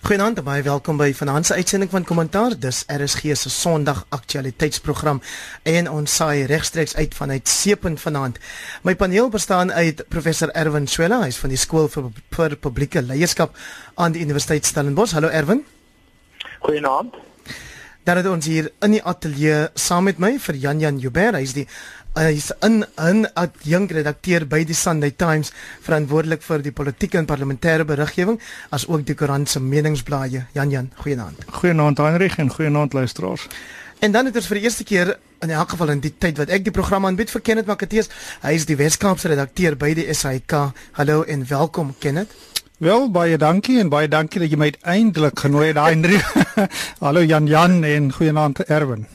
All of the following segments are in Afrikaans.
Goeienaand en baie welkom by vanaand se uitsending van Kommentaar. Dis RSG se Sondag Aktualiteitsprogram en ons saai regstreeks uit vanuit Seepunt vanaand. My paneel bestaan uit professor Erwin Swela, hy's van die Skool vir, vir Publieke Leierskap aan die Universiteit Stellenbosch. Hallo Erwin. Goeienaand. Dan het ons hier in die ateljee saam met my vir Jan Jan Joubert, hy's die hy's in 'n adjunk redakteur by die Sunday Times verantwoordelik vir die politieke en parlementêre beriggewing as ook die koerant se meningsblaaie. Jan Jan, goeienaand. Goeienaand Heinrich en goeienaand luisteraars. En dan het ons vir die eerste keer in elk geval in die tyd wat ek die program aanbied vir Kenneth Makateus. Hy is die Weskaapse redakteur by die SAK. Hallo en welkom Kenneth. Wel baie dankie en baie dankie dat jy my uiteindelik genooi het Heinrich. Hallo Jan Jan en goeienaand Erwin.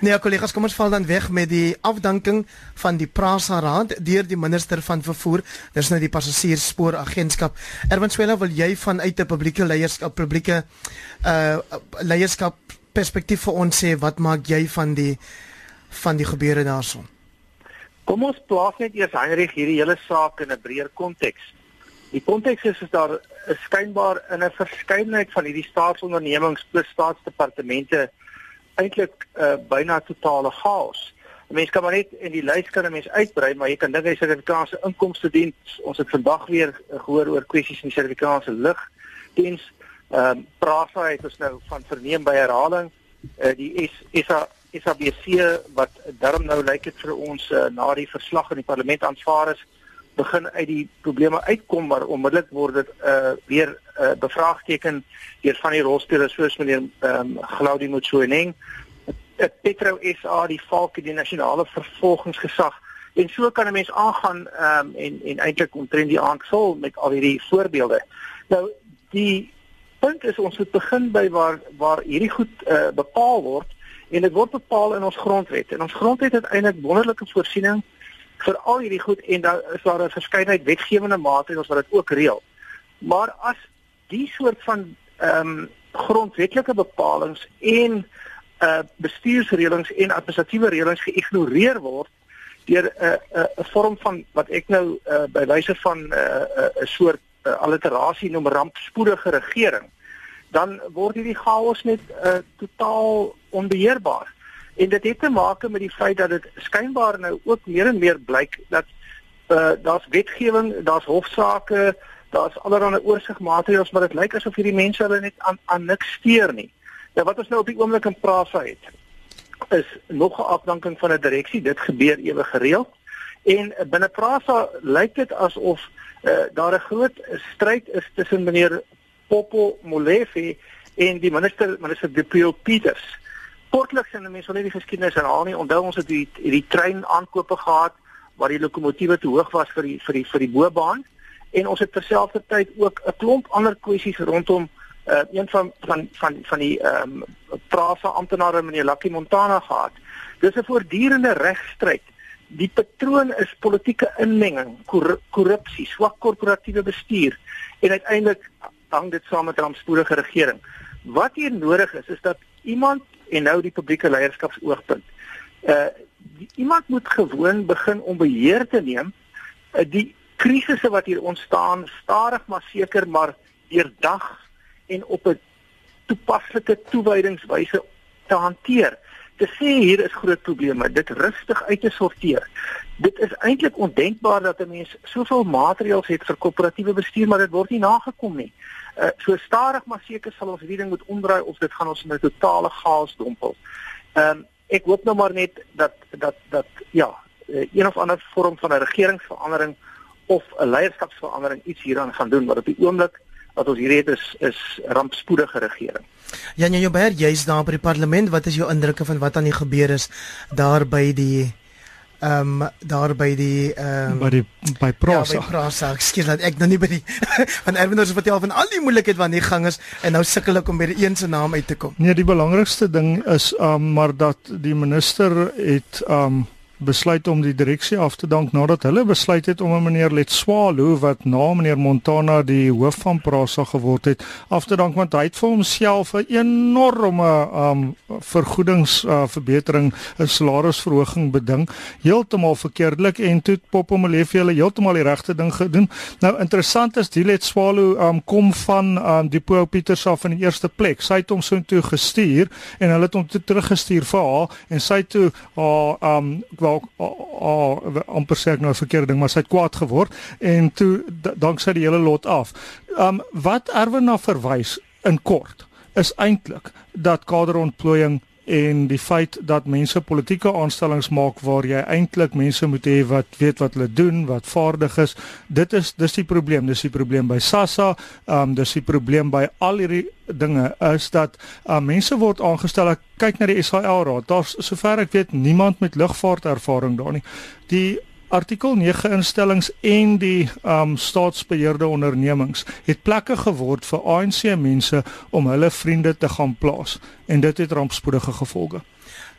Nee, kollegas, kom ons val dan weg met die afdanking van die Prasa Raad deur die minister van vervoer. Dis nou die passasiersspooragentskap. Erwin Swela, wil jy vanuit 'n publieke leierskap, publieke uh leierskap perspektief vir ons sê wat maak jy van die van die gebeure daarson? Kom ons plaas net eers Heinrich hierdie hele saak in 'n breër konteks. Die konteks is, is daar is skynbaar in 'n verskeidenheid van hierdie staatsondernemings plus staatsdepartemente eintlik uh, byna totale chaos. Mense kan maar net in die lys kan 'n mens uitbrei, maar jy kan dink hy Suid-Afrikaanse inkomste diens. Ons het vandag weer gehoor oor kwessies in die Suid-Afrikaanse lug diens. Ehm um, Prasa het ons nou van verneem by herhaling uh, die SA SABC wat daarom nou lyk dit vir ons uh, na die verslag in die parlement aanvaar is begin uit die probleme uitkom maar onmiddellik word dit uh weer uh bevraagteken deur van die rolspelers soos meneer ehm um, Glaudi Motsoeneng Petro SA die Falke die nasionale vervolgingsgesag. En so kan 'n mens aangaan ehm um, en en eintlik omtrent die aanval met al hierdie voorbeelde. Nou die punt is ons moet begin by waar waar hierdie goed uh bepaal word en dit word bepaal in ons grondwet. En ons grondwet het eintlik wonderlike voorsiening vir al hierdie goed en daar is daar 'n verskeidenheid wetgewende maatreëls wat dit ook reël. Maar as die soort van ehm um, grondwetlike bepalinge en uh bestuursreëlings en administratiewe reëlings geïgnoreer word deur 'n uh, 'n uh, 'n vorm van wat ek nou uh, by wyse van 'n uh, 'n uh, soort uh, alliterasie noem rampspoedige regering dan word hierdie chaos net uh, totaal onbeheerbaar. En dit het te maak met die feit dat dit skynbaar nou ook meer en meer blyk dat uh daar's wetgewing, daar's hofsaake, daar's allerlei oorsigmaatreëls, maar dit lyk asof hierdie mense hulle net aan aan niks steur nie. Nou wat ons nou op die oomblik in Prasa het is nog 'n afdanking van 'n direksie. Dit gebeur ewe gereeld. En binne Prasa lyk dit asof uh daar 'n groot stryd is tussen meneer Popo Molefe en die minister minister Depiel Peters kortliks en mense wil nie die geskiedenis herhaal nie. Onthou ons het die die trein aankope gehad waar die lokomotiewe te hoog was vir die vir die vir die bobaan en ons het terselfdertyd ook 'n klomp ander kwessies rondom uh, een van van van van die ehm um, prasa amptenare meneer Lucky Montana gehad. Dis 'n voortdurende regstryd. Die patroon is politieke inmenging, korrupsie, swak korporatiewe bestuur en uiteindelik hang dit saam met 'n rampspoedige regering. Wat hier nodig is is dat iemand en nou die publieke leierskapsoogpunt. Uh iemand moet gewoon begin om beheer te neem uh, die krisisse wat hier ontstaan stadig maar seker maar deurdag en op 'n toepaslike toewydingswyse te hanteer. Te sê hier is groot probleme, dit rustig uit te sorteer. Dit is eintlik ondenkbaar dat 'n mens soveel maatreëls het vir korporatiewe bestuur maar dit word nie nagekom nie. Uh, so stadig maar seker sal ons hierdie ding moet omdraai of dit gaan ons in 'n totale chaos dompel. Ehm um, ek hoop nou maar net dat dat dat ja, uh, een of ander vorm van 'n regeringsverandering of 'n leierskapsverandering iets hieraan gaan doen, maar op die oomblik wat ons hier het is is rampspoedige regering. Janie Joubert, jy's daar by die parlement, wat is jou indrukke van wat aan die gebeur is daar by die ehm um, daar by die ehm um, by die by Prasa. Ja, by Prasa. Ekskuus dat ek nou nie by die van Erwin ons vertel van al die moeilikheid wat hier gang is en nou sukkel ek om by die een se naam uit te kom. Nee, die belangrikste ding is ehm um, maar dat die minister het ehm um, besluit om die direksie af te dank nadat hulle besluit het om 'n meneer Letswalo wat na meneer Montana die hoof van Prasa geword het af te dank want hy het vir homself 'n enorme um vergoedings uh, verbetering 'n salarisverhoging beding heeltemal verkeerdelik en toe Popo Molefe hulle heeltemal die regte ding gedoen. Nou interessant is die Letswalo um kom van um die Pau Pieters af in die eerste plek. Sy het hom so toe gestuur en hulle het hom toe teruggestuur vir haar en sy toe haar um wel amper sê ek nou 'n verkeerde ding, maar sy het kwaad geword en toe danksy die hele lot af. Um wat Erwin na verwys in kort is eintlik dat kaderontplooiing en die feit dat mense politieke aanstellings maak waar jy eintlik mense moet hê wat weet wat hulle doen, wat vaardig is. Dit is dis die probleem, dis die probleem by SASSA, ehm um, dis die probleem by al hierdie dinge is dat uh, mense word aangestel. Ek kyk na die SAL raad. Daar's sover ek weet niemand met lugvaartervaring daar nie. Die artikel 9 instellings en die um staatsbeheerde ondernemings het plekke geword vir ANC mense om hulle vriende te gaan plaas en dit het rampspoedige gevolge.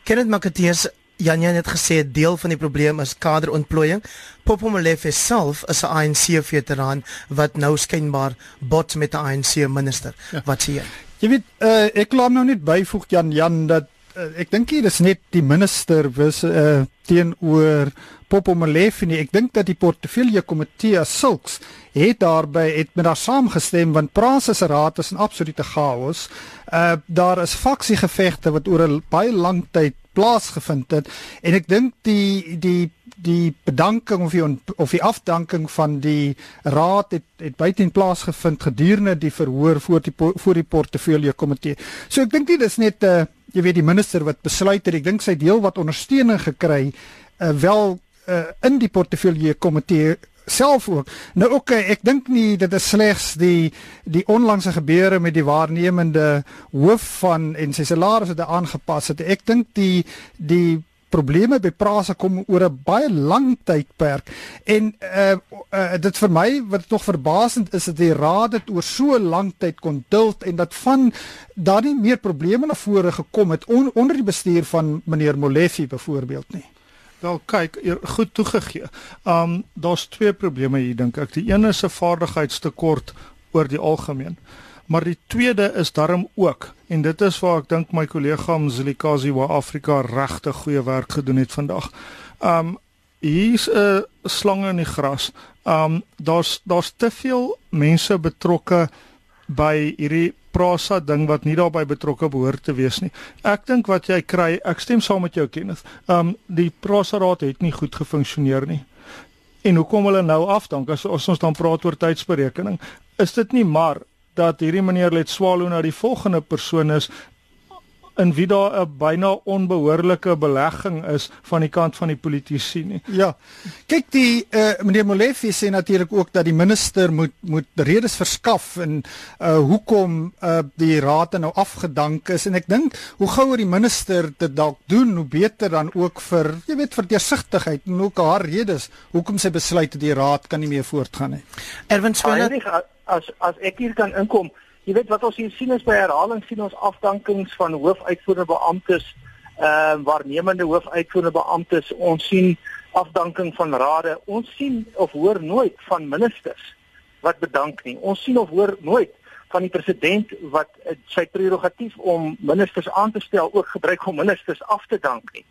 Kenneth Makateus Janja het gesê deel van die probleem is kaderontplooiing. Popo Molefe self is 'n ANC veteraan wat nou skynbaar bots met 'n ANC minister. Ja. Wat sê jy? Jy weet, uh, ek laat nou net byvoeg Jan Jan dat uh, ek dink hier is net die minister was uh, teenoor Popo Molefe nie. Ek dink dat die portefeulje komitee sulks het daarby het met daar saamgestem want Prasa se raad is 'n absolute chaos. Uh daar is faksiegevegte wat oor 'n baie lang tyd plaasgevind het en ek dink die die die bedanking of die of die afdanking van die raad het het buiten plaas gevind gedurende die verhoor voor die voor die portefeulje komitee. So ek dink nie dis net 'n uh, jy weet die minister wat besluit het ek dink sy deel wat ondersteuning gekry uh, wel uh, in die portefeulje komitee self ook. Nou ook okay, ek dink nie dit is slegs die die onlangse gebeure met die waarnemende hoof van en sy salaris het aangepas het. Ek dink die die probleme by Prasa kom oor 'n baie lang tydperk en uh, uh dit vir my wat nog verbasend is dat die raad dit oor so lank tyd kon duld en dat van daar nie meer probleme na vore gekom het on, onder die bestuur van meneer Molefe byvoorbeeld nie. Wel kyk, goed toegegee. Um daar's twee probleme hier dink ek. Die een is 'n vaardigheidstekort oor die algemeen. Maar die tweede is darm ook en dit is waar ek dink my kollega Mzilikazi wa Afrika regte goeie werk gedoen het vandag. Um hier's 'n slange in die gras. Um daar's daar's te veel mense betrokke by hierdie prasa ding wat nie daarbey betrokke behoort te wees nie. Ek dink wat jy kry, ek stem saam met jou Kenneth. Um die prasa raad het nie goed gefunksioneer nie. En hoekom hulle nou af dan as, as ons dan praat oor tydsberekening, is dit nie maar dat hierdie meneer Let Swallow nou die volgende persoon is in wie daar 'n byna onbehoorlike belegging is van die kant van die politici nie. Ja. Kyk die uh, meneer Molefe sê natuurlik ook dat die minister moet moet redes verskaf en uh, hoekom uh, die raad nou afgedank is en ek dink hoe gouer die minister dit dalk doen hoe beter dan ook vir jy weet vir deursigtigheid en ook haar redes hoekom sy besluit dat die raad kan nie meer voortgaan nie. Erwin Swela as as ek hier kan inkom Jy weet wat ons hier sien is by herhaling sien ons afdankings van hoofuitvoerende beamptes, ehm uh, waarnemende hoofuitvoerende beamptes. Ons sien afdanking van rade. Ons sien of hoor nooit van ministers wat bedank nie. Ons sien of hoor nooit van die president wat uh, sy prerogatief om ministers aan te stel ook gebruik om ministers af te dank nie.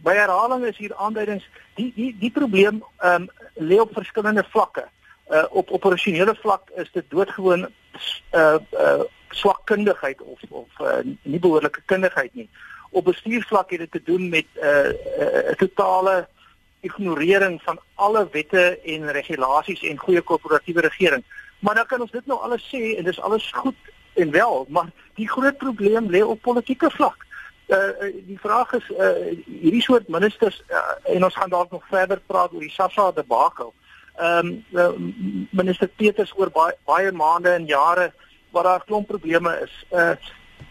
By herhaling is hier aanduidings die die die probleem ehm um, lê op verskillende vlakke. Uh, op operasionele vlak is dit doodgewoon uh uh swakkundigheid of of uh, nie behoorlike kundigheid nie. Op bestuursvlak het dit te doen met 'n uh, uh, totale ignorering van alle wette en regulasies en goeie korporatiewe regering. Maar dan kan ons dit nou alles sê en dis alles goed en wel, maar die groot probleem lê op politieke vlak. Uh die vraag is uh hierdie soort ministers uh, en ons gaan dalk nog verder praat oor die SASSA debakel. Uh ehm um, minister Peters oor baie baie maande en jare waar daar klomp probleme is. Uh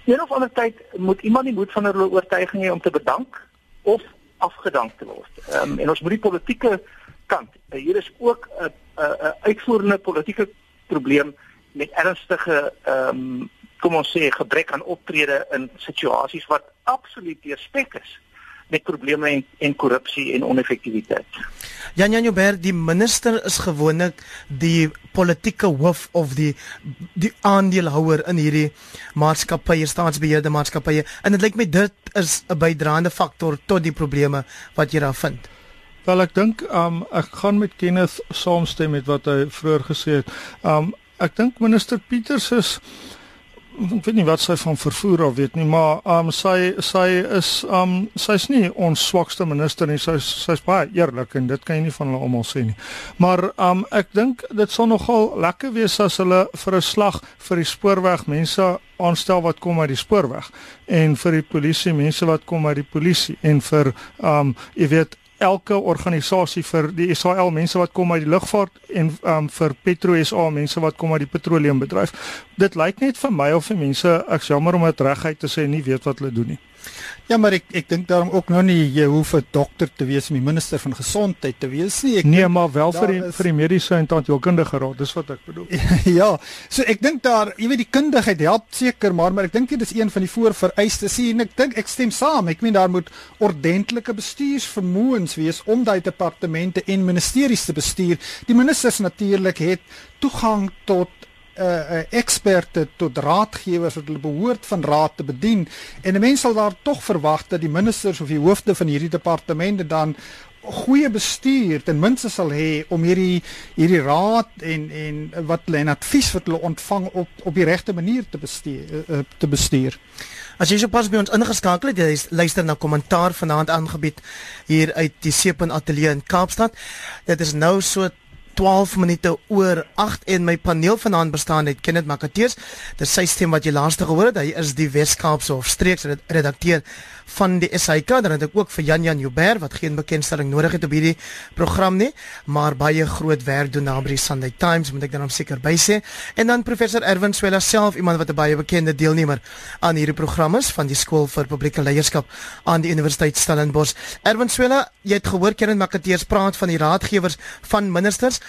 een of ander tyd moet iemand die moed van hulle oortuiging hê om te bedank of afgedank te word. Ehm um, en ons moet die politieke kant. Uh, hier is ook 'n 'n uitvoerende politieke probleem met ernstige ehm um, kom ons sê gebrek aan optrede in situasies wat absoluut deurspek is met probleme en en korrupsie en oneffektiwiteit. Jan Jan Joubert, die minister is gewoonlik die politieke hoof of die die aandeelhouer in hierdie maatskappye, staatsbeheerde maatskappye en dit lyk my dit is 'n bydraende faktor tot die probleme wat jy daar vind. Wel ek dink um ek gaan met Kenneth saamstem met wat hy vroeër gesê het. Um ek dink minister Pieters is ek weet nie wat sy van vervoer al weet nie, maar um sy sy is um sy's nie ons swakste minister nie. Sy's sy's baie eerlik en dit kan jy nie van hulle almal sê nie. Maar um ek dink dit sal nogal lekker wees as hulle vir 'n slag vir die spoorweg mense aanstel wat kom uit die spoorweg en vir die polisie mense wat kom uit die polisie en vir um jy weet elke organisasie vir die SAL mense wat kom uit die lugvaart en um, vir Petro SA mense wat kom uit die petroleumbedryf. Dit lyk net vir my of vir mense ek jammer om dit reguit te sê nie weet wat hulle doen nie. Ja, maar ek ek dink daarom ook nou nie jy hoef 'n dokter te wees om die minister van gesondheid te wees nie. Ek nee, denk, maar wel vir die is... vir die mediese en tandheelkundige raad, dis wat ek bedoel. ja, so ek dink daar, jy weet die kundigheid help seker, maar maar ek dink dit is een van die voorvereistes sien ek dink ek stem saam. Ek meen daar moet ordentlike bestuursvermoëns wees om daai departemente en ministeries te bestuur. Die ministers natuurlik het toegang tot uh, eksperte tot raadgewers wat hulle behoort van raad te bedien en 'n mens sal daar tog verwag dat die ministers of die hoofde van hierdie departemente dan goeie bestuur ten minste sal hê om hierdie hierdie raad en en wat hulle en advies wat hulle ontvang op op die regte manier te bestuur uh, te bestuur. As jy so pas by ons ingeskakel het, jy luister na kommentaar vanaand aangebied hier uit die Seepunt Ateljee in Kaapstad. Dit is nou so 12 minute oor 8 en my paneel vanaand bestaan uit Kenneth Makateers. Dis sy stem wat jy laaste gehoor het. Hy is die Weskaapse of streeks redakteur van die SAK. Dan het ek ook vir Jan Jan Joubert wat geen bekendstelling nodig het op hierdie program nie, maar baie groot werk doen na by die Sunday Times, moet ek dan seker by sê. En dan professor Erwin Swela self, iemand wat 'n baie bekende deelnemer aan hierdie program is van die skool vir publieke leierskap aan die Universiteit Stellenbosch. Erwin Swela, jy het gehoor Kenneth Makateers praat van die raadgewers van ministers.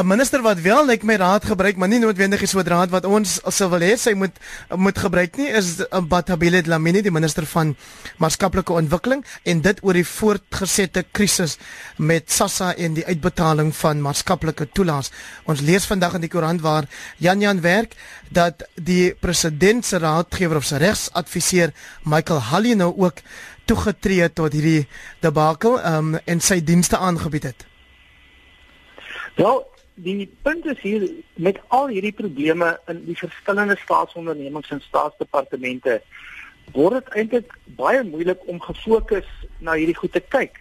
'n minister wat wel lyk like my raad gebruik, maar nie noodwendig is so 'n raad wat ons sou wil hê sy moet moet gebruik nie, is Batabile Dlamini, die minister van maatskaplike ontwikkeling en dit oor die voortgesette krisis met SASSA en die uitbetaling van maatskaplike toelaas. Ons lees vandag in die koerant waar Jan Jan werk dat die president se raadgewer of sy regsadviseur Michael Hallie nou ook toegetree tot hierdie debakel um, en sy dienste aangebied het. Wel, die punt is hier met al hierdie probleme in die verskillende staatsondernemings en staatsdepartemente word dit eintlik baie moeilik om gefokus na hierdie goed te kyk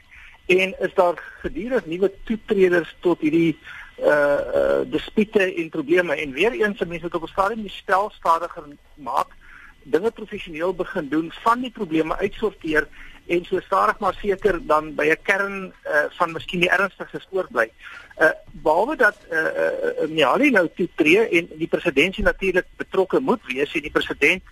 en is daar gedurig nuwe toetreders tot hierdie uh uh dispute en probleme en weer eens mense moet op 'n stadium die spel stadiger maak dinge professioneel begin doen van die probleme uitsorteer en so stadig maar seker dan by 'n kern uh, van miskien die ernstigste spoor bly. Uh behalwe dat uh, uh Miali nou toetree en die presidentsie natuurlik betrokke moet wees en die president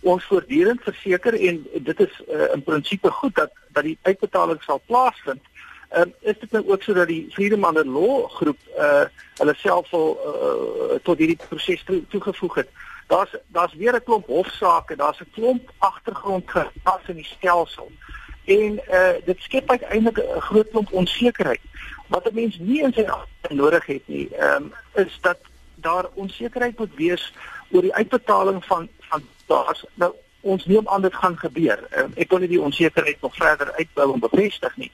ons voortdurend verseker en dit is uh, in prinsipie goed dat dat die uitbetaling sal plaasvind. Ehm uh, is dit nou ook sodat die Freedom Under Law groep uh hulle self al uh, tot hierdie proses toe, toegevoeg het. Daar's daar's weer 'n klomp hofsaake, daar's 'n klomp agtergrond gepas in die stelsel en uh, dit skep uiteindelik 'n groot klomp onsekerheid wat 'n mens nie in sy nodig het nie um, is dat daar onsekerheid moet wees oor die uitbetaling van van daar's nou ons neem aan dit gaan gebeur. Um, ek wil nie die onsekerheid nog verder uitbou en bevestig nie.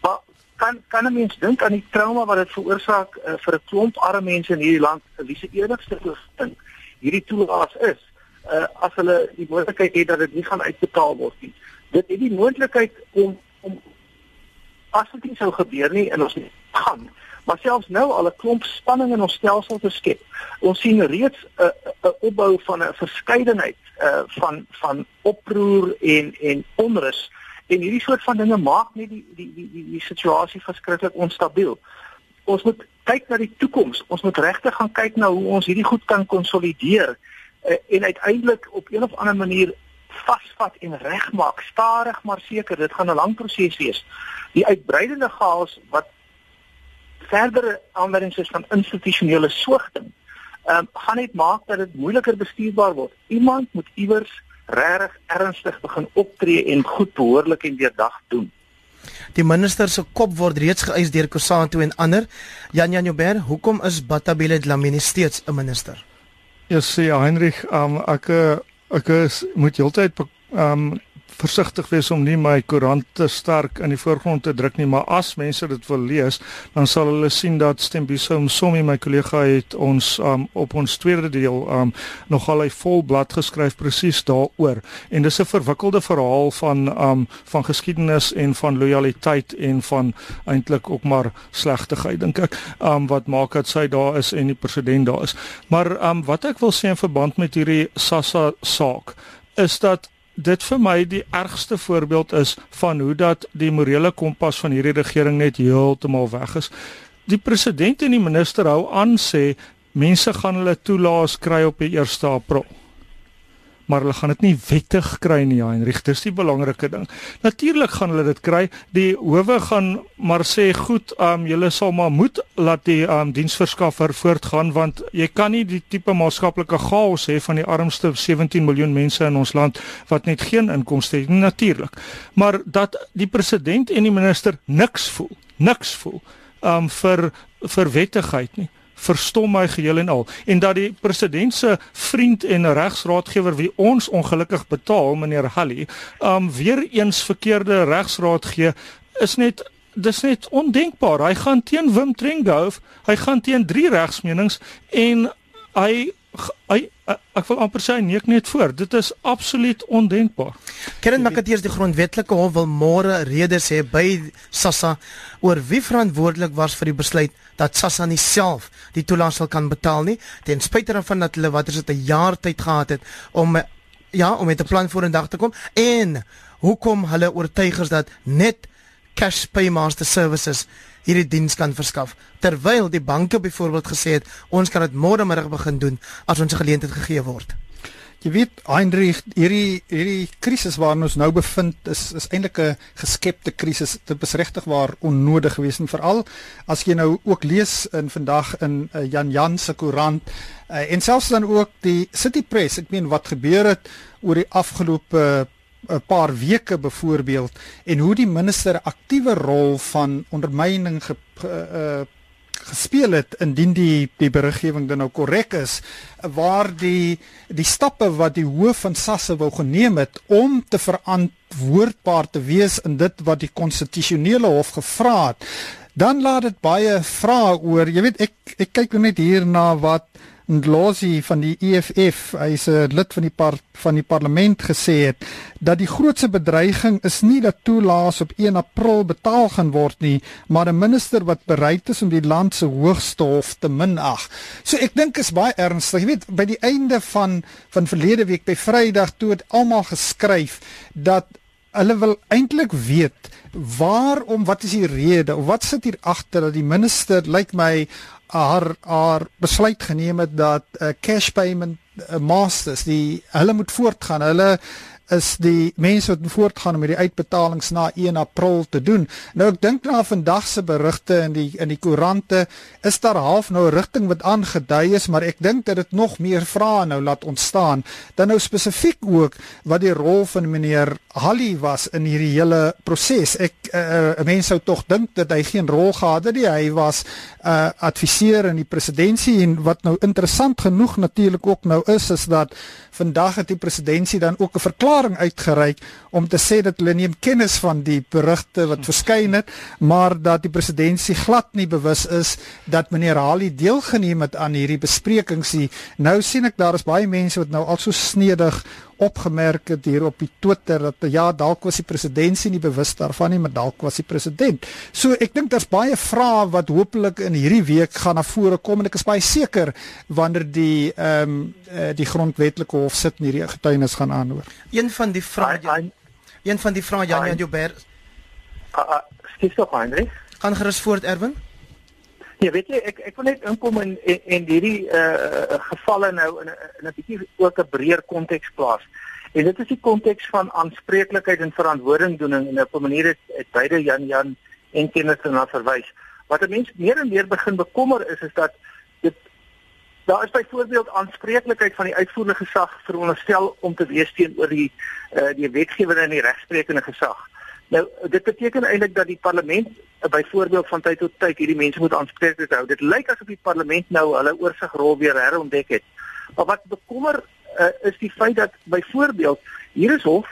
Maar kan kan 'n mens dink aan die trauma wat dit veroorsaak uh, vir 'n klomp arme mense in hierdie land wie se enigste voorsiening hierdie toelaas is uh, as hulle die moontlikheid het dat dit nie gaan uitbetaal word nie. Dit het die moontlikheid om om as dit nie sou gebeur nie en ons nie gaan maar selfs nou al 'n klomp spanning in ons stelsel te skep. Ons sien reeds 'n uh, 'n uh, opbou van 'n verskeidenheid uh van van oproer en en onrus en hierdie soort van dinge maak net die die die die, die situasie verskriklik onstabiel. Ons moet kyk na die toekoms. Ons moet regtig gaan kyk na hoe ons hierdie goed kan konsolideer uh, en uiteindelik op een of ander manier vasvat en regmaak, stadig maar seker, dit gaan 'n lang proses wees. Die uitbreidende chaos wat verdere aanwendings is van institusionele soogting, ehm um, gaan net maak dat dit moeiliker bestuurbaar word. Iemand moet iewers regtig ernstig begin optree en goed behoorlik en deurdag doen. Die minister se kop word reeds geëis deur Kusanto en ander. Jan Jan Joubert, hoekom is Batabile Dlamini steeds 'n minister? Ja, sê Heinrich, um, ek ek is, moet heeltyd um versigtig wees om nie my koerant te sterk in die voorgrond te druk nie, maar as mense dit wil lees, dan sal hulle sien dat Stembiso Msomi my kollega het ons um, op ons tweede deel um, nogal 'n vol blad geskryf presies daaroor. En dis 'n verwikkelde verhaal van um, van geskiedenis en van lojaliteit en van eintlik ook maar slegtigheid dink ek, um, wat maak dat sy daar is en die president daar is. Maar um, wat ek wil sê in verband met hierdie Sassa saak is dat dit vir my die ergste voorbeeld is van hoe dat die morele kompas van hierdie regering net heeltemal weg is. Die president en die minister hou aan sê mense gaan hulle toelaas kry op die 1 April maar hulle gaan dit nie wettig kry nie, Heinrich. Dis die belangrike ding. Natuurlik gaan hulle dit kry. Die howe gaan maar sê, "Goed, ehm um, julle sal maar moet laat die ehm um, diensverskaffer voortgaan want jy kan nie die tipe maatskaplike chaos hê van die armste 17 miljoen mense in ons land wat net geen inkomste het nie, natuurlik. Maar dat die president en die minister niks voel, niks voel um, vir vir wettigheid nie verstom my geheel en al. En dat die president se vriend en regsraadgewer wie ons ongelukkig betaal meneer Halli um weer eens verkeerde regsraad gee is net dis net ondenkbaar. Hy gaan teen Wim Trengove hy gaan teen drie regsmenings en hy hy ek wil amper sê nee ek net voor. Dit is absoluut ondenkbaar. Kern Makateers die grondwetlike hof wil môre redes hê by Sassa oor wie verantwoordelik was vir die besluit dat Sassa nie self die toelaas sal kan betaal nie ten spyte daarvan dat hulle wat is dit 'n jaar tyd gehad het om ja om met 'n plan vorendag te kom en hoekom hulle oortuig is dat net cash paymaster services hierdie diens kan verskaf terwyl die banke byvoorbeeld gesê het ons kan dit môre middag begin doen as ons 'n geleentheid gegee word. Jy weet Heinrich hierdie hierdie krisis waarin ons nou bevind is is eintlik 'n geskepte krisis. Dit is regtig waar onnodig geweest en veral as jy nou ook lees in vandag in uh, Jan Jan se koerant uh, en selfs dan ook die City Press. Ek meen wat gebeur het oor die afgelope 'n paar weke byvoorbeeld en hoe die minister aktiewe rol van ondermyning ge, uh, gespeel het indien die die beriggewing dan nou korrek is waar die die stappe wat die hoof van Sasse wou geneem het om te verantwoordbaar te wees in dit wat die konstitusionele hof gevra het dan laat dit baie vrae oor. Jy weet ek ek kyk net hier na wat Ndlozi van die EFF, hy's 'n lid van die par, van die parlement gesê het dat die grootste bedreiging is nie dat toelaas op 1 April betaal gaan word nie, maar 'n minister wat bereid is om die land se hoogste hof te minag. So ek dink is baie ernstig. Jy weet, by die einde van van verlede week by Vrydag toe het almal geskryf dat hulle wil eintlik weet waarom wat is die rede of wat sit hier agter dat die minister lyk like my haar haar besluit geneem het dat 'n uh, cash payment uh, masters die hulle moet voortgaan. Hulle is die mense wat voortgaan met die uitbetalings na 1 April te doen. Nou ek dink na vandag se berigte in die in die koerante is daar half nou 'n rigting wat aangedui is, maar ek dink dat dit nog meer vrae nou laat ontstaan. Dan nou spesifiek ook wat die rol van meneer Halli was in hierdie hele proses. Ek 'n uh, mens sou tog dink dat hy geen rol gehad het nie. Hy was 'n uh, adviseur in die presidentskap en wat nou interessant genoeg natuurlik ook nou is is dat vandag het die presidentskap dan ook 'n verklaring uitgereik om te sê dat hulle neem kennis van die berigte wat verskyn het, maar dat die presidentskap glad nie bewus is dat meneer Halli deelgeneem het aan hierdie besprekings nie. Nou sien ek daar is baie mense wat nou al so snedig opgemerk het hier op die Twitter dat ja, dalk was die president nie bewus daarvan nie, maar dalk was die president. So ek dink daar's baie vrae wat hopelik in hierdie week gaan na vore kom en ek is baie seker wanneer die ehm um, die grondwetlike hof sit en hierdie getuienis gaan aanhoor. Een van die vrae een van die vrae Jan Jan Joubert. Ah, uh, skiet op Heinrich. Gaan gerus voort Erwin. Ja, weet jy, ek ek wil net inkom in en, en hierdie uh gevalle nou in 'n 'n bietjie ook 'n breër konteks plaas. En dit is die konteks van aanspreeklikheid en verantwoordingdoening en op 'n manier het, het beide Jan Jan en Kenneth na verwys. Wat 'n mens meer en meer begin bekommer is is dat Daar is byvoorbeeld aanspreeklikheid van die uitvoerende gesag veronderstel om te wees teenoor die uh, die wetgewer en die regsprekende gesag. Nou dit beteken eintlik dat die parlement uh, byvoorbeeld van tyd tot tyd hierdie mense moet aanspreeklik hou. Dit lyk asof die parlement nou hulle oorsigrol weer herontdek het. Maar wat bekommer uh, is die feit dat byvoorbeeld hier is hof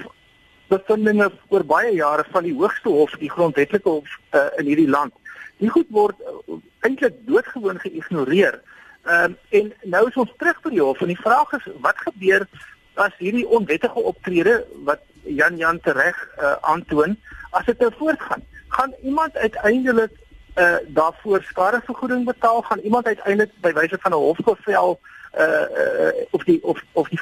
bevindinge oor baie jare van die hoogste hof, die grondwetlike hof uh, in hierdie land. Die goed word uh, eintlik doodgewoon geïgnoreer. Ehm um, en nou is ons terug by die hof en die vraag is wat gebeur as hierdie onwettige optrede wat Jan Jan tereg uh, aantoon as dit nou voortgaan? Gaan iemand uiteindelik uh daarvoor skadevergoeding betaal? Gaan iemand uiteindelik by wyse van 'n hofbevel uh, uh of die of of die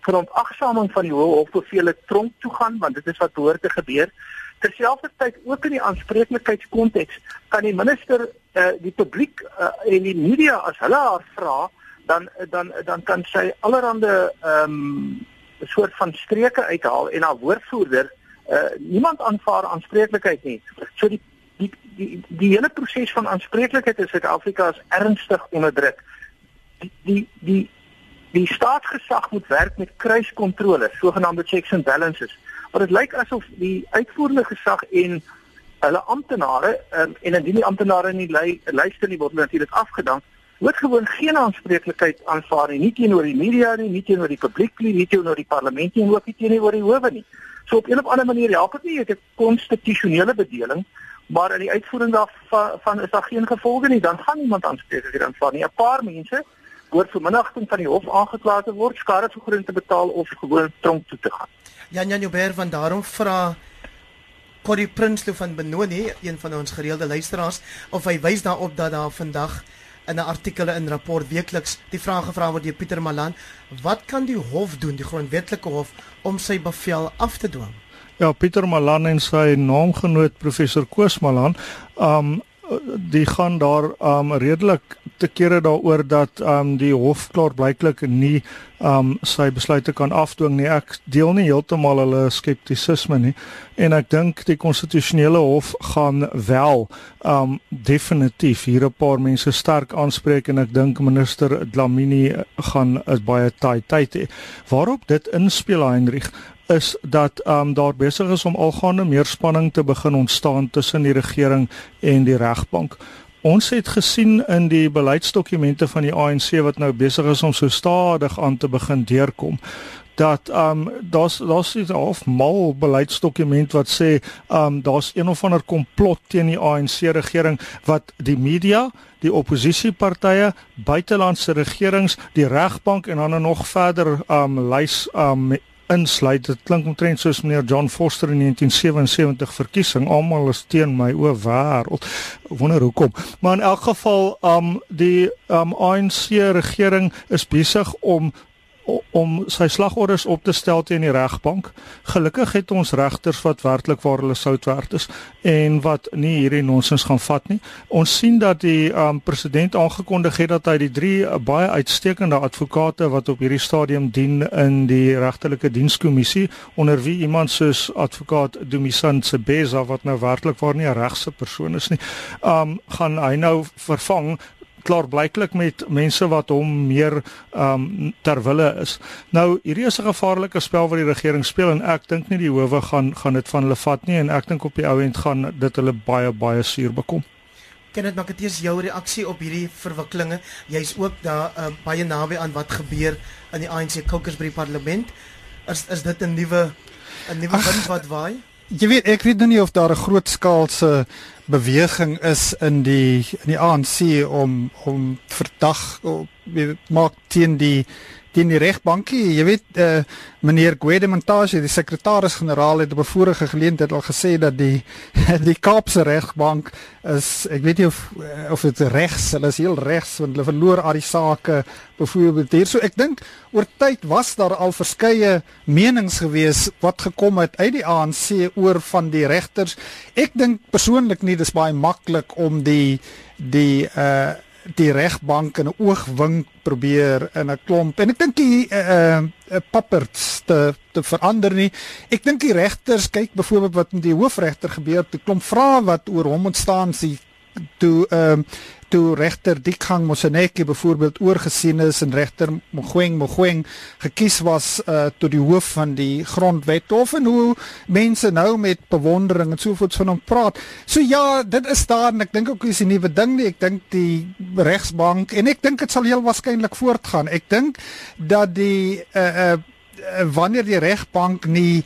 verontagsaming van die hoë hofbevele tronk toe gaan want dit is wat behoort te gebeur. Terselfdertyd ook in die aanspreeklikheidskonteks kan die minister uh, die publiek uh, en die media as hulle haar vra dan dan dan kan sy allerhande ehm um, soort van streke uithaal en haar woordvoerder uh, niemand aanvaar aanspreeklikheid nie. So die die die die hele proses van aanspreeklikheid in Suid-Afrika is ernstig onderdruk. Die die die die staatsgesag moet werk met kruiskontrole, sogenaamde checks and balances. Maar dit lyk asof die uitvoerende gesag en hulle amptenare um, en indien die amptenare nie lui, luister nie word natuurlik afgedank, word gewoon geen aanspreeklikheid aanvaar nie, nie teenoor die media nie, nie teenoor die publiek nie, nie teenoor die parlement nie, ook nie teenoor die howe nie. So op 'n of ander manier help dit nie ek het konstitusionele bedeling maar in die uitvoering daarvan is daar geen gevolge nie dan gaan niemand aanspreeklikheid aanvaar nie 'n paar mense word vir minagting van die hof aangekla te word, skadevergoeding te betaal of gewoon tronk toe te gaan. Jan Jan Joubert van daarom vra Corrie Prinsloo van Benoni, een van ons gereelde luisteraars, of hy wys daarop dat daar vandag in 'n artikel in rapport weekliks die vraag gevra word deur Pieter Malan, wat kan die hof doen, die grondwetlike hof om sy bevel af te dwing? Ja, Pieter Malan en sy naamgenoot professor Koos Malan, um die gaan daar um redelik te kere daaroor dat um die hof klaar blyklik nie um sy besluite kan afdwing nie. Ek deel nie heeltemal hulle skeptisisme nie en ek dink die konstitusionele hof gaan wel um definitief hier 'n paar mense sterk aanspreek en ek dink minister Dlamini gaan 'n baie taai tyd hê. Waarop dit inspel Heinrich is dat ehm um, daar besig is om algaande meer spanning te begin ontstaan tussen die regering en die regbank. Ons het gesien in die beleidsdokumente van die ANC wat nou besig is om so stadig aan te begin deurkom dat ehm um, daar's daar's 'n half mal beleidsdokument wat sê ehm um, daar's een of ander komplot teen die ANC regering wat die media die oppositiepartye, buitelandse regerings, die regbank en dan nog verder um lys um insluit. Dit klink omtrent soos meneer John Foster in 1977 verkiesing. Almal is teen my o wêreld. Wonder hoekom. Maar in elk geval, um die um ANC regering is besig om om sy slagorders op te stel teen die regbank. Gelukkig het ons regters wat werklik waar hulle sout werd is en wat nie hierdie nonsens gaan vat nie. Ons sien dat die um, president aangekondig het dat hy die drie uh, baie uitstekende advokate wat op hierdie stadium dien in die regtelike dienskommissie onder wie iemand soos advokaat Dumisan Sebeza wat nou werklik waar nie 'n regse persoon is nie, um gaan hy nou vervang klaar blyklik met mense wat hom meer ehm um, ter wille is. Nou hierdie is 'n gevaarlike spel wat die regering speel en ek dink nie die howe gaan gaan dit van hulle vat nie en ek dink op die ou end gaan dit hulle baie baie suur bekom. Ken dit maar dit is jou reaksie op hierdie verwikkelinge. Jy's ook daar uh, baie naby aan wat gebeur in die ANC caucus by die parlement. Is is dit 'n nuwe 'n nuwe wind wat waai? Jy weet ek weet nou nie of daar 'n groot skaalse beweging is in die in die ANC om om verdag maak teen die teen die regbankie. Jy weet eh uh, meneer Gwede Montage, die sekretaris-generaal het op 'n vorige geleentheid al gesê dat die die Kaapse regbank is ek weet nie of eh, of dit regs, hulle is heel regs want hulle verloor al die sake byvoorbeeld hier. So ek dink oor tyd was daar al verskeie menings gewees wat gekom het uit die ANC oor van die regters. Ek dink persoonlik nie dis baie maklik om die die eh uh, die regbank in 'n oogwink probeer in 'n klomp en ek dink die uh uh papperts te te verander nie. Ek dink die regters kyk byvoorbeeld wat met die hoofregter gebeur, 'n klomp vrae wat oor hom ontstaan, sy toe ehm uh, toe regter Dikgang Moseneke byvoorbeeld oorgesien is en regter Mogoeng Mogoeng gekies was uh, tot die hoof van die grondwet of en hoe mense nou met bewondering en sovoorts van hom praat. So ja, dit is daar en ek dink ook is 'n nuwe ding nie. Ek dink die regsbank en ek dink dit sal heel waarskynlik voortgaan. Ek dink dat die uh, uh, wanneer die regbank nie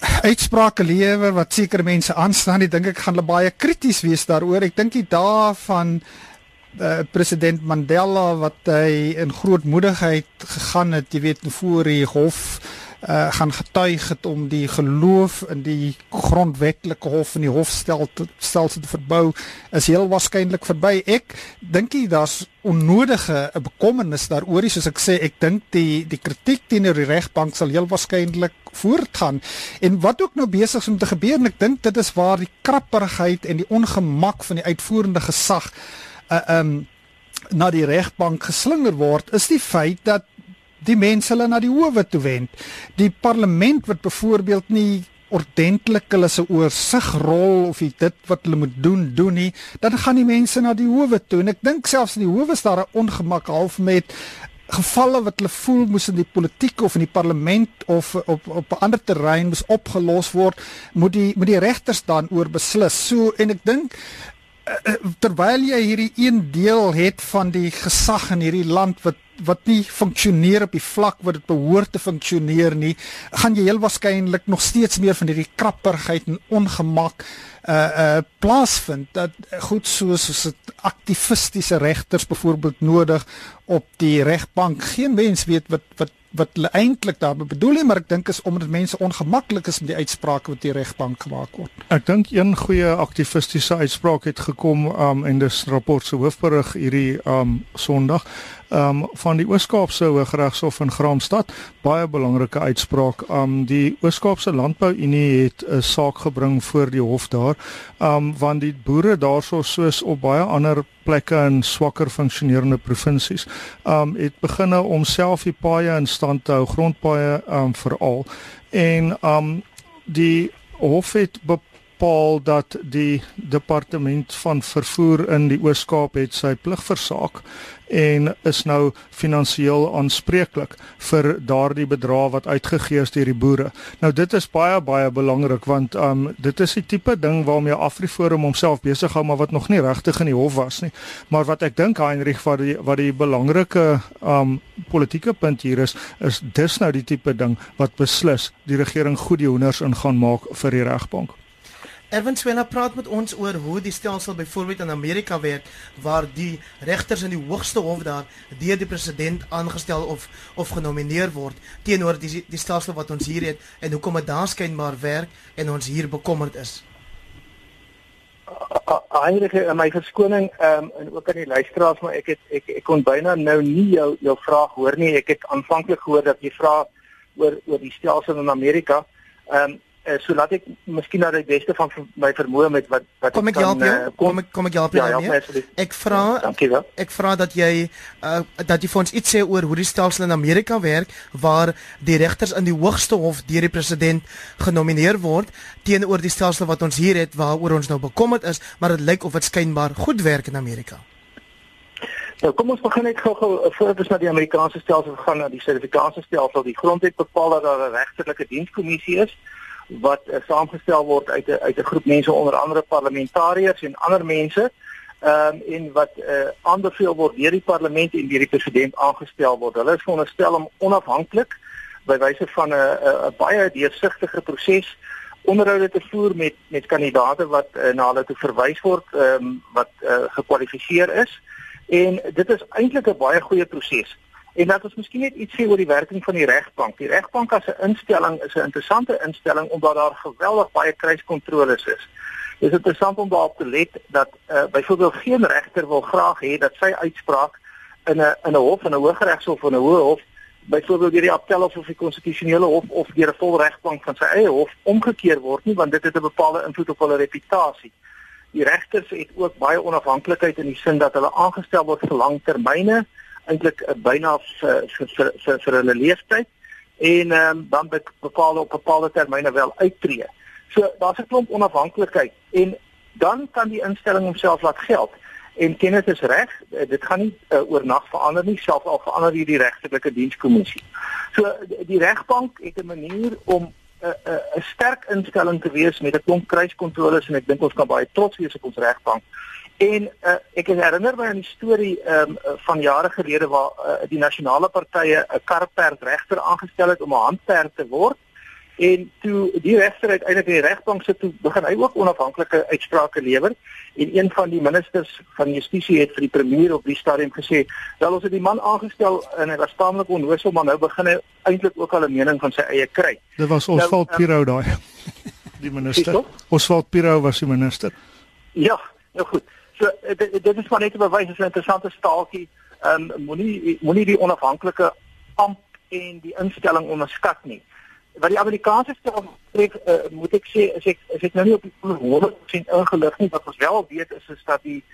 uitsprake lewer wat sekere mense aanstaan, ek dink ek gaan hulle baie krities wees daaroor. Ek dink die dae van uh, president Mandela wat hy in grootmoedigheid gegaan het, jy weet, voor die hof uh, gaan getuig het om die geloof in die grondwetlike hof en die hofstelsel te verbou is heel waarskynlik verby. Ek dink jy daar's onnodige bekommernis daaroor, soos ek sê, ek dink die die kritiek teenoor die regbank sal heel waarskynlik voortgaan. En wat ook nou besig is om te gebeur, en ek dink dit is waar die krapperigheid en die ongemak van die uitvoerende gesag uh um na die regbank geslinger word, is die feit dat die mense hulle na die howe toe wend. Die parlement wat byvoorbeeld nie ordentlik hulle se oorsigrol of dit wat hulle moet doen doen nie, dan gaan die mense na die howe toe en ek dink selfs in die howe is daar 'n ongemak half met gevalle wat hulle voel moes in die politiek of in die parlement of op op 'n ander terrein moes opgelos word, moet die moet die regters dan oor beslis. So en ek dink terwyl jy hierdie een deel het van die gesag in hierdie land wat wat nie funksioneer op die vlak wat dit behoort te funksioneer nie, gaan jy heel waarskynlik nog steeds meer van hierdie krapperigheid en ongemak uh uh plaasvind dat goed soos soos dit aktivistiese regters byvoorbeeld nodig op die regbank geen mens weet wat wat wat hulle eintlik daarmee bedoel nie, maar ek dink is omdat mense ongemaklik is met die uitsprake wat die regbank gemaak word. Ek dink een goeie aktivistiese uitspraak het gekom um en dis rapport se hoofberig hierdie um Sondag um van die Oos-Kaapse Hooggeregshof in Graamsstad baie belangrike uitspraak um die Oos-Kaapse Landbou Unie het 'n saak gebring voor die hof daar um want die boere daarso soos op baie ander plekke in swakker funksionerende provinsies um het beginne om self die paaie in stand te hou grondpaaie um veral. En um die hof het bepaal dat die departement van vervoer in die Oos-Kaap het sy plig versaak en is nou finansiëel aanspreeklik vir daardie bedrag wat uitgegee is deur die boere. Nou dit is baie baie belangrik want um dit is die tipe ding waarmee Afriforum homself besig hou maar wat nog nie regtig in die hof was nie. Maar wat ek dink Heinrich wat die wat die belangrike um politieke punt hier is is dis nou die tipe ding wat beslis die regering goed die hoenders in gaan maak vir die regbank. Erwin Swela praat met ons oor hoe die stelsel byvoorbeeld in Amerika werk waar die regters in die hoogste hof daar deur die president aangestel of of genomineer word teenoor die die stelsel wat ons hier het en hoekom dit daar skynbaar werk en ons hier bekommerd is. Eindige in my verskoning um, en ook aan die luisteraars maar ek het ek ek kon byna nou nie jou jou vraag hoor nie. Ek het aanvanklik gehoor dat jy vra oor oor die stelsel in Amerika. Ehm um, uh, so laat ek miskien nou die beste van my vermoë met wat wat kom ek help jou? uh, kom ek kom ek help jou ja, ja, ek vra ja, ek vra dat jy uh, dat jy vir ons iets sê oor hoe die stelsel in Amerika werk waar die regters in die hoogste hof deur die president genomineer word teenoor die stelsel wat ons hier het waaroor ons nou bekommerd is maar dit lyk of dit skynbaar goed werk in Amerika. Nou kom ons begin net gou-gou voordat ons na die Amerikaanse stelsel gaan na die sertifikasiestelsel. Die grondwet bepaal dat daar 'n regterlike dienskommissie is wat uh, saamgestel word uit 'n uit 'n groep mense onder andere parlementariërs en ander mense ehm um, en wat uh, aanbeveel word deur die parlement en deur die president aangestel word. Hulle is veronderstel om onafhanklik by wyse van 'n 'n baie deursigtige proses onderhoude te voer met met kandidaate wat uh, na hulle toe verwys word ehm um, wat uh, gekwalifiseer is. En dit is eintlik 'n baie goeie proses. En dat ons miskien net iets sê oor die werking van die regbank. Die regbank as 'n instelling is 'n interessante instelling omdat daar geweldig baie kruiskontroles is. Dit is interessant om daarop te let dat uh, byvoorbeeld geen regter wil graag hê dat sy uitspraak in 'n in 'n hof en 'n hooggeregshof of 'n hoë hof byvoorbeeld deur die appelhof of die konstitusionele hof of deur 'n volregbank van sy eie hof omgekeer word nie want dit het 'n bepaalde invloed op hulle reputasie. Die regters het ook baie onafhanklikheid in die sin dat hulle aangestel word vir langtermyne eintlik uh, byna vir vir vir vir, hulle leeftyd en um, dan bepaal op bepaalde termyne wel uittreë. So daar's 'n klomp onafhanklikheid en dan kan die instelling homself laat geld. En Kenneth is reg, uh, dit gaan nie uh, oornag verander nie, selfs al verander hierdie regtelike dienskommissie. So die regbank het 'n manier om 'n uh, 'n uh, sterk instelling te wees met 'n klomp kruiskontroles en ek dink ons kan baie trots wees op ons regbank. En uh, ek herinner my aan die storie um, van jare gelede waar uh, die nasionale partye 'n karperd regter aangestel het om 'n handperd te word. En toe die regter uiteindelik in die regbank sit toe begin hy ook onafhanklike uitsprake lewer en een van die ministers van justisie het vir die premier op die stadium gesê dat ons het die man aangestel en hy was taamlik onnoosel maar nou begin hy eintlik ook al 'n mening van sy eie kry. Dit was Oswald nou, Pirou daai. Die minister. Oswald Pirou was die minister. Ja, nou goed. So eh, dit, dit is maar net 'n bewys is 'n interessante staaltjie. Ehm um, moenie moenie die onafhanklike amp en die instelling onderskat nie. Wat die Amerikaanse stel betref, uh, moet ek sê as ek as ek nou nie op die 100% ingelig nie, wat ons wel weet is is dat die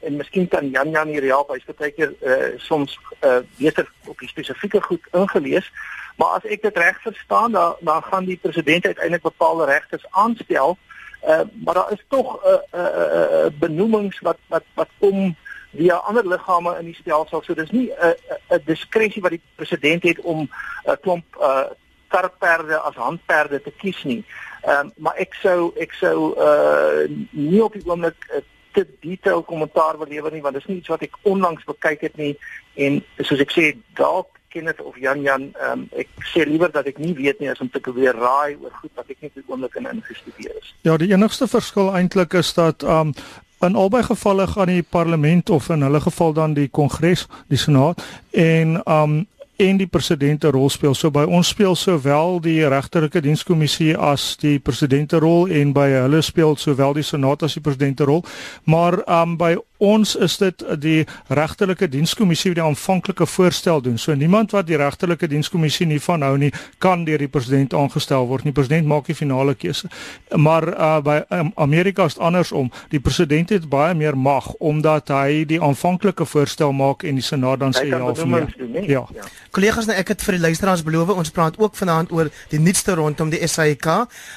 en miskien kan Jan Jan hier help, hy's baie keer uh, soms uh, beter op die spesifieke goed ingelees, maar as ek dit reg verstaan, dan dan gaan die president uiteindelik bepaalde regters aanstel Uh, maar daar is tog 'n uh, uh, uh, benoemings wat wat wat kom via ander liggame in die stelsel. So dis nie 'n uh, 'n uh, diskresie wat die president het om 'n uh, klomp uh, karperde as handperde te kies nie. Ehm uh, maar ek sou ek sou uh, nie op die oomblik uh, te detail kommentaar wil lewer nie want dis nie iets wat ek onlangs bekyk het nie en soos ek sê dalk Kenneth of Jan Jan, um, ek sê liewer dat ek nie weet nie as om te probeer raai oor goed wat ek nie op oomblik in ingestudeer is. Ja, die enigste verskil eintlik is dat um in albei gevalle gaan die parlement of in hulle geval dan die kongres, die senaat en um en die president 'n rol speel. So by ons speel sowel die regterlike dienskommissie as die president 'n rol en by hulle speel sowel die senaat as die president 'n rol. Maar um by ons is dit die regterlike dienskommissie wat die aanvanklike voorstel doen. So niemand wat die regterlike dienskommissie nie van hou nie, kan deur die president aangestel word nie. Die president maak die finale keuse. Maar uh by um, Amerika is dit andersom. Die president het baie meer mag omdat hy die aanvanklike voorstel maak en die senaat dan sê ja of nee. Ja. ja. Kollegas, nou ek het vir die luisteraars beloof ons praat ook vanaand oor die nuutste rondom die SAIK.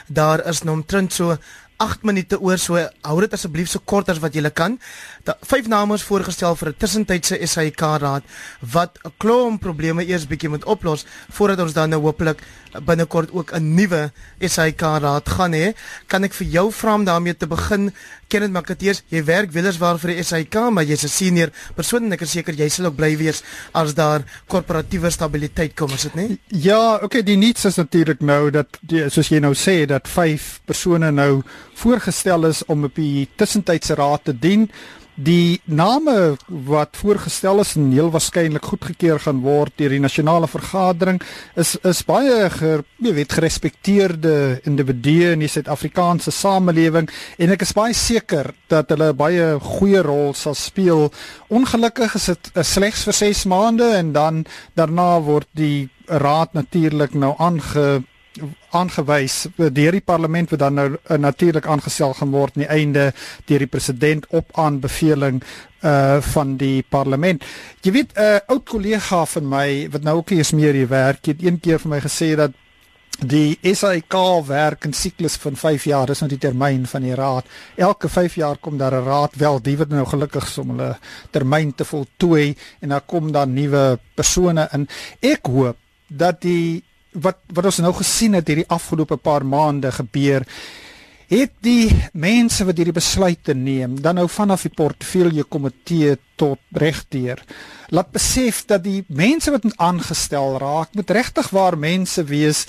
Daar is nou omtrent so 8 minute oor so hou dit asseblief so kort as wat jy kan. Da vyf name is voorgestel vir 'n tussentydse SAIK raad wat 'n klomp probleme eers bietjie moet oplos voordat ons dan nou hopelik binnekort ook 'n nuwe SAIK raad gaan hê. Kan ek vir jou vra om daarmee te begin? Kenneth Makateers, jy werk weleers waar vir die SAIK, maar jy's 'n senior persoon en ek is seker jy sal ook bly wees as daar korporatiewe stabiliteit kom, is dit nie? Ja, okay, die niets is natuurlik nou dat die, soos jy nou sê dat vyf persone nou voorgestel is om op die tussentydse raad te dien. Die name wat voorgestel is en heel waarskynlik goedgekeur gaan word deur die nasionale vergadering is is baie ger, jy weet gerespekteerde individue in die Suid-Afrikaanse samelewing en ek is baie seker dat hulle baie goeie rol sal speel. Ongelukkig is dit slegs vir 6 maande en dan daarna word die raad natuurlik nou aange aangewys deur die parlement wat dan nou uh, natuurlik aangestel gaan word aan die einde deur die president op aanbeveling uh van die parlement. Jy weet 'n uh, oud kollega van my wat nou ook eens meer hier werk, het een keer vir my gesê dat die SAIK werk in siklus van 5 jaar, dis nou die termyn van die raad. Elke 5 jaar kom daar 'n raad wel, die word nou gelukkig om hulle termyn te voltooi en dan kom dan nuwe persone in. Ek hoop dat die wat wat ons nou gesien het hierdie afgelope paar maande gebeur het die mense wat hierdie besluite neem dan nou vanaf die portefeulje komitee tot regdeur laat besef dat die mense wat aangestel raak moet regtig waar mense wees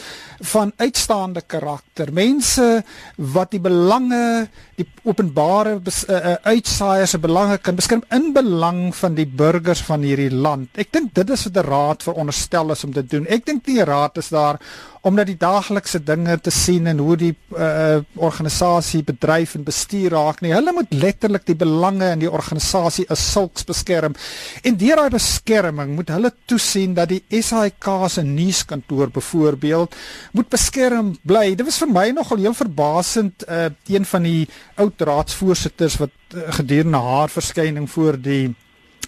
van uitstaande karakter. Mense wat die belange die openbare uh, uh, uitsaaiers se belange kan beskerm in belang van die burgers van hierdie land. Ek dink dit is wat 'n raad veronderstel is om te doen. Ek dink die raad is daar om net die daaglikse dinge te sien en hoe die uh, organisasie bedryf en bestuur raak nie. Hulle moet letterlik die belange in die organisasie as sulks beskerm. En deur daai beskerming moet hulle toesien dat die SAIK se nuuskantoor byvoorbeeld moet beskerm bly. Dit was vir my nogal heel verbasend uh, een van die oud raadsvoorsitters wat uh, gedurende haar verskyning voor die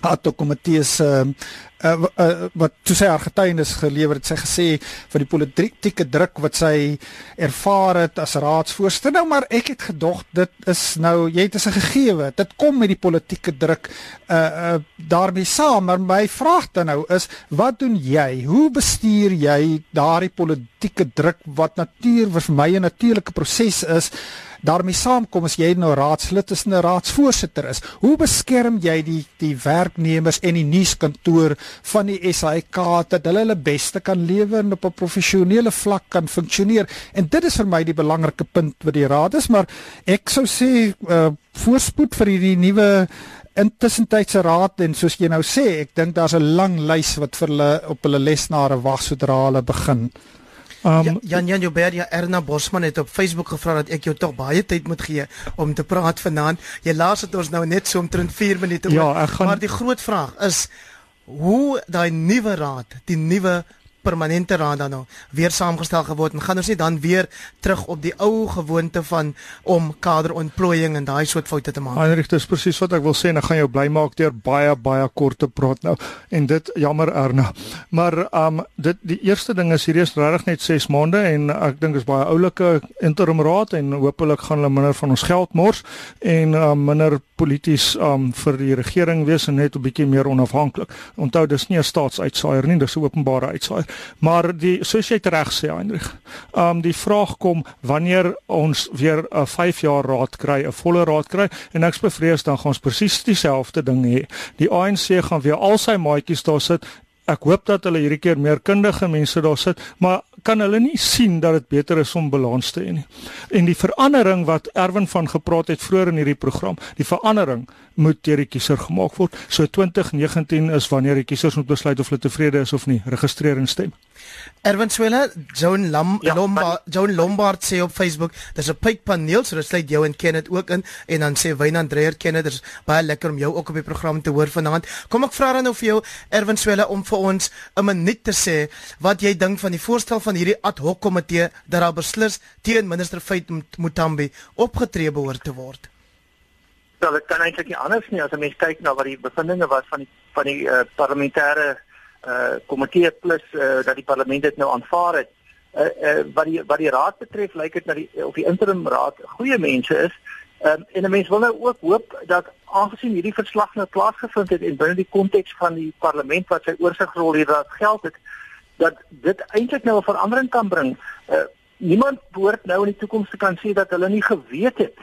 Atto komitee se uh, uh, wat toe sy haar getuienis gelewer het, sy gesê van die politieke druk wat sy ervaar het as raadsvoorsitter. Nou maar ek het gedog dit is nou jy het 'n gegeewe. Dit kom met die politieke druk uh, uh daarmee saam, maar my vraag dan nou is wat doen jy? Hoe bestuur jy daardie politieke druk wat natuurlik vir my 'n natuurlike proses is? Daarmee saamkom as jy nou raadslid is en 'n raadsvoorsitter is. Hoe beskerm jy die die werknemers en die nuuskantoor van die SAIK dat hulle hulle beste kan lewer en op 'n professionele vlak kan funksioneer? En dit is vir my die belangrike punt wat die raad is, maar ek sou sê uh, voorspoed vir hierdie nuwe intussentydse raad en soos jy nou sê, ek dink daar's 'n lang lys wat vir hulle op hulle lesnare wag sodra hulle begin. Um, ja, Jan Jan Joubert ja Erna Bosman het op Facebook gevra dat ek jou tog baie tyd moet gee om te praat vanaand. Jy laat dit ons nou net so omtrent 4 minute. Ja, gaan... Maar die groot vraag is hoe daai nuwe raad, die nuwe permanente raad dan nou weer saamgestel geword en gaan ons nie dan weer terug op die ou gewoonte van om kaderontplooiing en daai soort foute te maak. Heinrich, dis presies wat ek wil sê en ek gaan jou bly maak deur baie baie kort te praat nou en dit jammer Erna. Maar um dit die eerste ding is hierdie is regtig net 6 maande en ek dink is baie oulike interim raad en hopelik gaan hulle minder van ons geld mors en um, minder polities um vir die regering wees en net 'n bietjie meer onafhanklik. Onthou dis nie 'n staatsuitsaaier nie, dis 'n openbare uitsaaier. Maar die soos jy reg sê Heinrich, um die vraag kom wanneer ons weer 'n 5 jaar raad kry, 'n volle raad kry en ek's bevrees dan gaan ons presies dieselfde ding hê. Die ANC gaan weer al sy maatjies daar sit. Ek hoop dat hulle hierdie keer meer kundige mense daar sit, maar kan hulle nie sien dat dit beter is om balans te hê nie. En die verandering wat Erwin van gepraat het vroeër in hierdie program, die verandering moet deur die kiezer gemaak word. So 2019 is wanneer die kiesers moet besluit of hulle tevrede is of nie, registreer en stem. Erwin Swela, Joan Lam, ja, Lombard, Joan Lombard sê op Facebook, daar's 'n pyppaneel, so dit sluit jou en Kenneth ook in en dan sê Wynand Dreyer Kenneth, dit is baie lekker om jou ook op die program te hoor vanaand. Kom ek vra dan nou vir jou Erwin Swela om vir ons 'n minuut te sê wat jy dink van die voorstel van hierdie ad hoc komitee dat daar beslis teen minister Fait Mutambi opgetree behoort te word. Wel, dit kan eintlik nie anders nie as 'n mens kyk na wat die bevindinge was van die van die uh, parlementêre uh komitee plus uh, dat die parlement dit nou aanvaar het. Uh, uh wat die wat die raad betref, lyk dit na die of die interim raad goeie mense is. Um, en 'n mens wil nou ook hoop dat aangesien hierdie verslag nou plaasgevind het en binne die konteks van die parlement wat sy oorsigrol hier raad geld het, dat dit eintlik nou 'n verandering kan bring. Uh, niemand behoort nou in die toekoms te kan sê dat hulle nie geweet het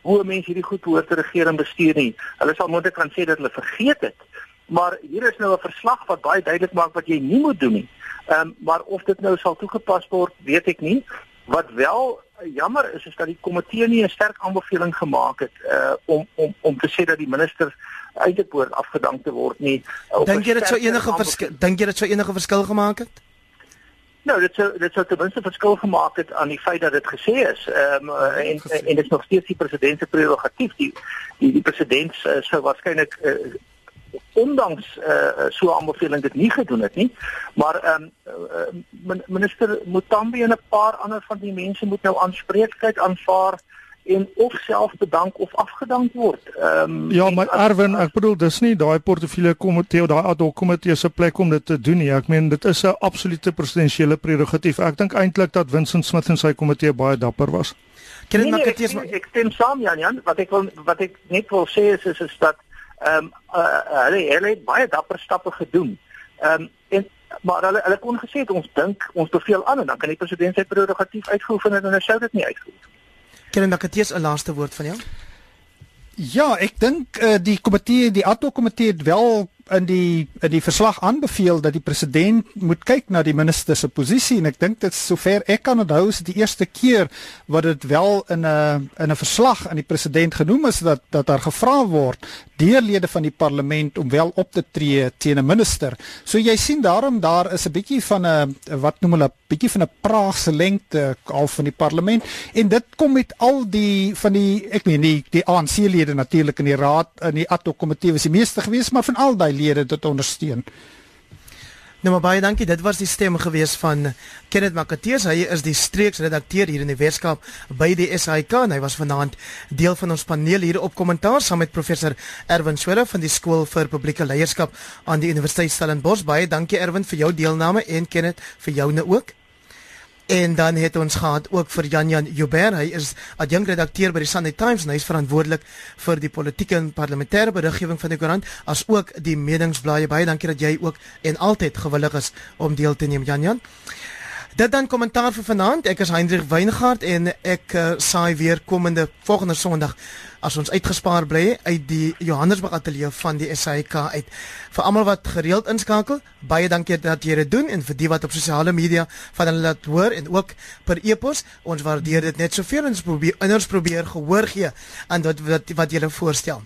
hoe mense hierdie goed behoort te regeer en bestuur nie. Hulle sal moontlik kan sê dat hulle vergeet het. Maar hier is nou 'n verslag wat baie duidelik maak wat jy nie moet doen nie. Ehm um, maar of dit nou sal toegepas word, weet ek nie. Wat wel jammer is is dat die komitee nie 'n sterk aanbeveling gemaak het uh om om om te sê dat die minister uit die poort afgedank te word nie. Dink jy dit sou enige verskil dink jy dit sou enige verskil gemaak het? Nou, dit sou dit sou ten minste verskil gemaak het aan die feit dat dit gesê is. Ehm um, en gesê. en dit is nog steeds die president se prerogatief. Die die, die president uh, sou waarskynlik uh, ondanks uh, so 'n aanbeveling dit nie gedoen het nie. Maar ehm um, uh, minister Mutambi en 'n paar ander van die mense moet nou aanspreeklikheid aanvaar en of self bedank of afgedank word. Ehm um, Ja, maar Erwin, ek bedoel dis nie daai portefeulje komitee of daai ad hoc komitee se plek om dit te doen nie. Ek meen dit is 'n absolute presidensiële prerogatief. Ek dink eintlik dat Vincent Smith en sy komitee baie dapper was. Ken nee, nee, ek nee, ek, ek stem saam Jan Jan, wat ek wil wat ek net wil sê is is, is dat ehm um, uh, hulle hulle het baie dapper stappe gedoen. Ehm um, en maar hulle hulle kon gesê het ons dink ons beveel aan en dan kan die president sy prerogatief uitgeoefen en dan sou dit nie uitgeoefen. Ken het eers 'n laaste woord van jou? Ja, ek dink uh, die komitee, die ad hoc komitee het wel in die in die verslag aanbeveel dat die president moet kyk na die minister se posisie en ek dink dit sover ek kan onthou is dit die eerste keer wat dit wel in 'n in 'n verslag aan die president genoem is dat dat daar gevra word deur lede van die parlement om wel op te tree teen 'n minister. So jy sien daarom daar is 'n bietjie van 'n wat noem hulle bietjie van 'n praagse lengte al van die parlement en dit kom met al die van die ek meen die die ANC lede natuurlik in die raad in die ad hoc komitee was die meeste gewees maar van al daai lede dit ondersteun. Nou maar baie dankie. Dit was die stem gewees van Kenneth Makateus. Hy is die streeksredakteur hier in die Weskaap by die SAIK en hy was vanaand deel van ons paneel hier op kommentaar saam met professor Erwin Swela van die skool vir publieke leierskap aan die Universiteit Stellenbosch. Baie dankie Erwin vir jou deelname en Kenneth vir joune ook. En dan het ons gehad ook vir Jan Jan Joubert. Hy is adjunkredakteur by die Sunday Times en hy is verantwoordelik vir die politieke en parlementêre beriggewing van die koerant as ook die meningsblaaie. Baie dankie dat jy ook en altyd gewillig is om deel te neem Jan Jan. Dit dan kommentaar vir vanaand. Ek is Hendrik Weingart en ek uh, saai weer komende volgende Sondag as ons uitgespaar bly uit die Johannesburg ateljee van die SAK uit. Vir almal wat gereeld inskakel, baie dankie dat jy dit doen en vir die wat op sosiale media van hulle laat hoor en ook per e-pos, ons waardeer dit net soveel ons probeer ons probeer gehoor gee aan wat wat, wat julle voorstel.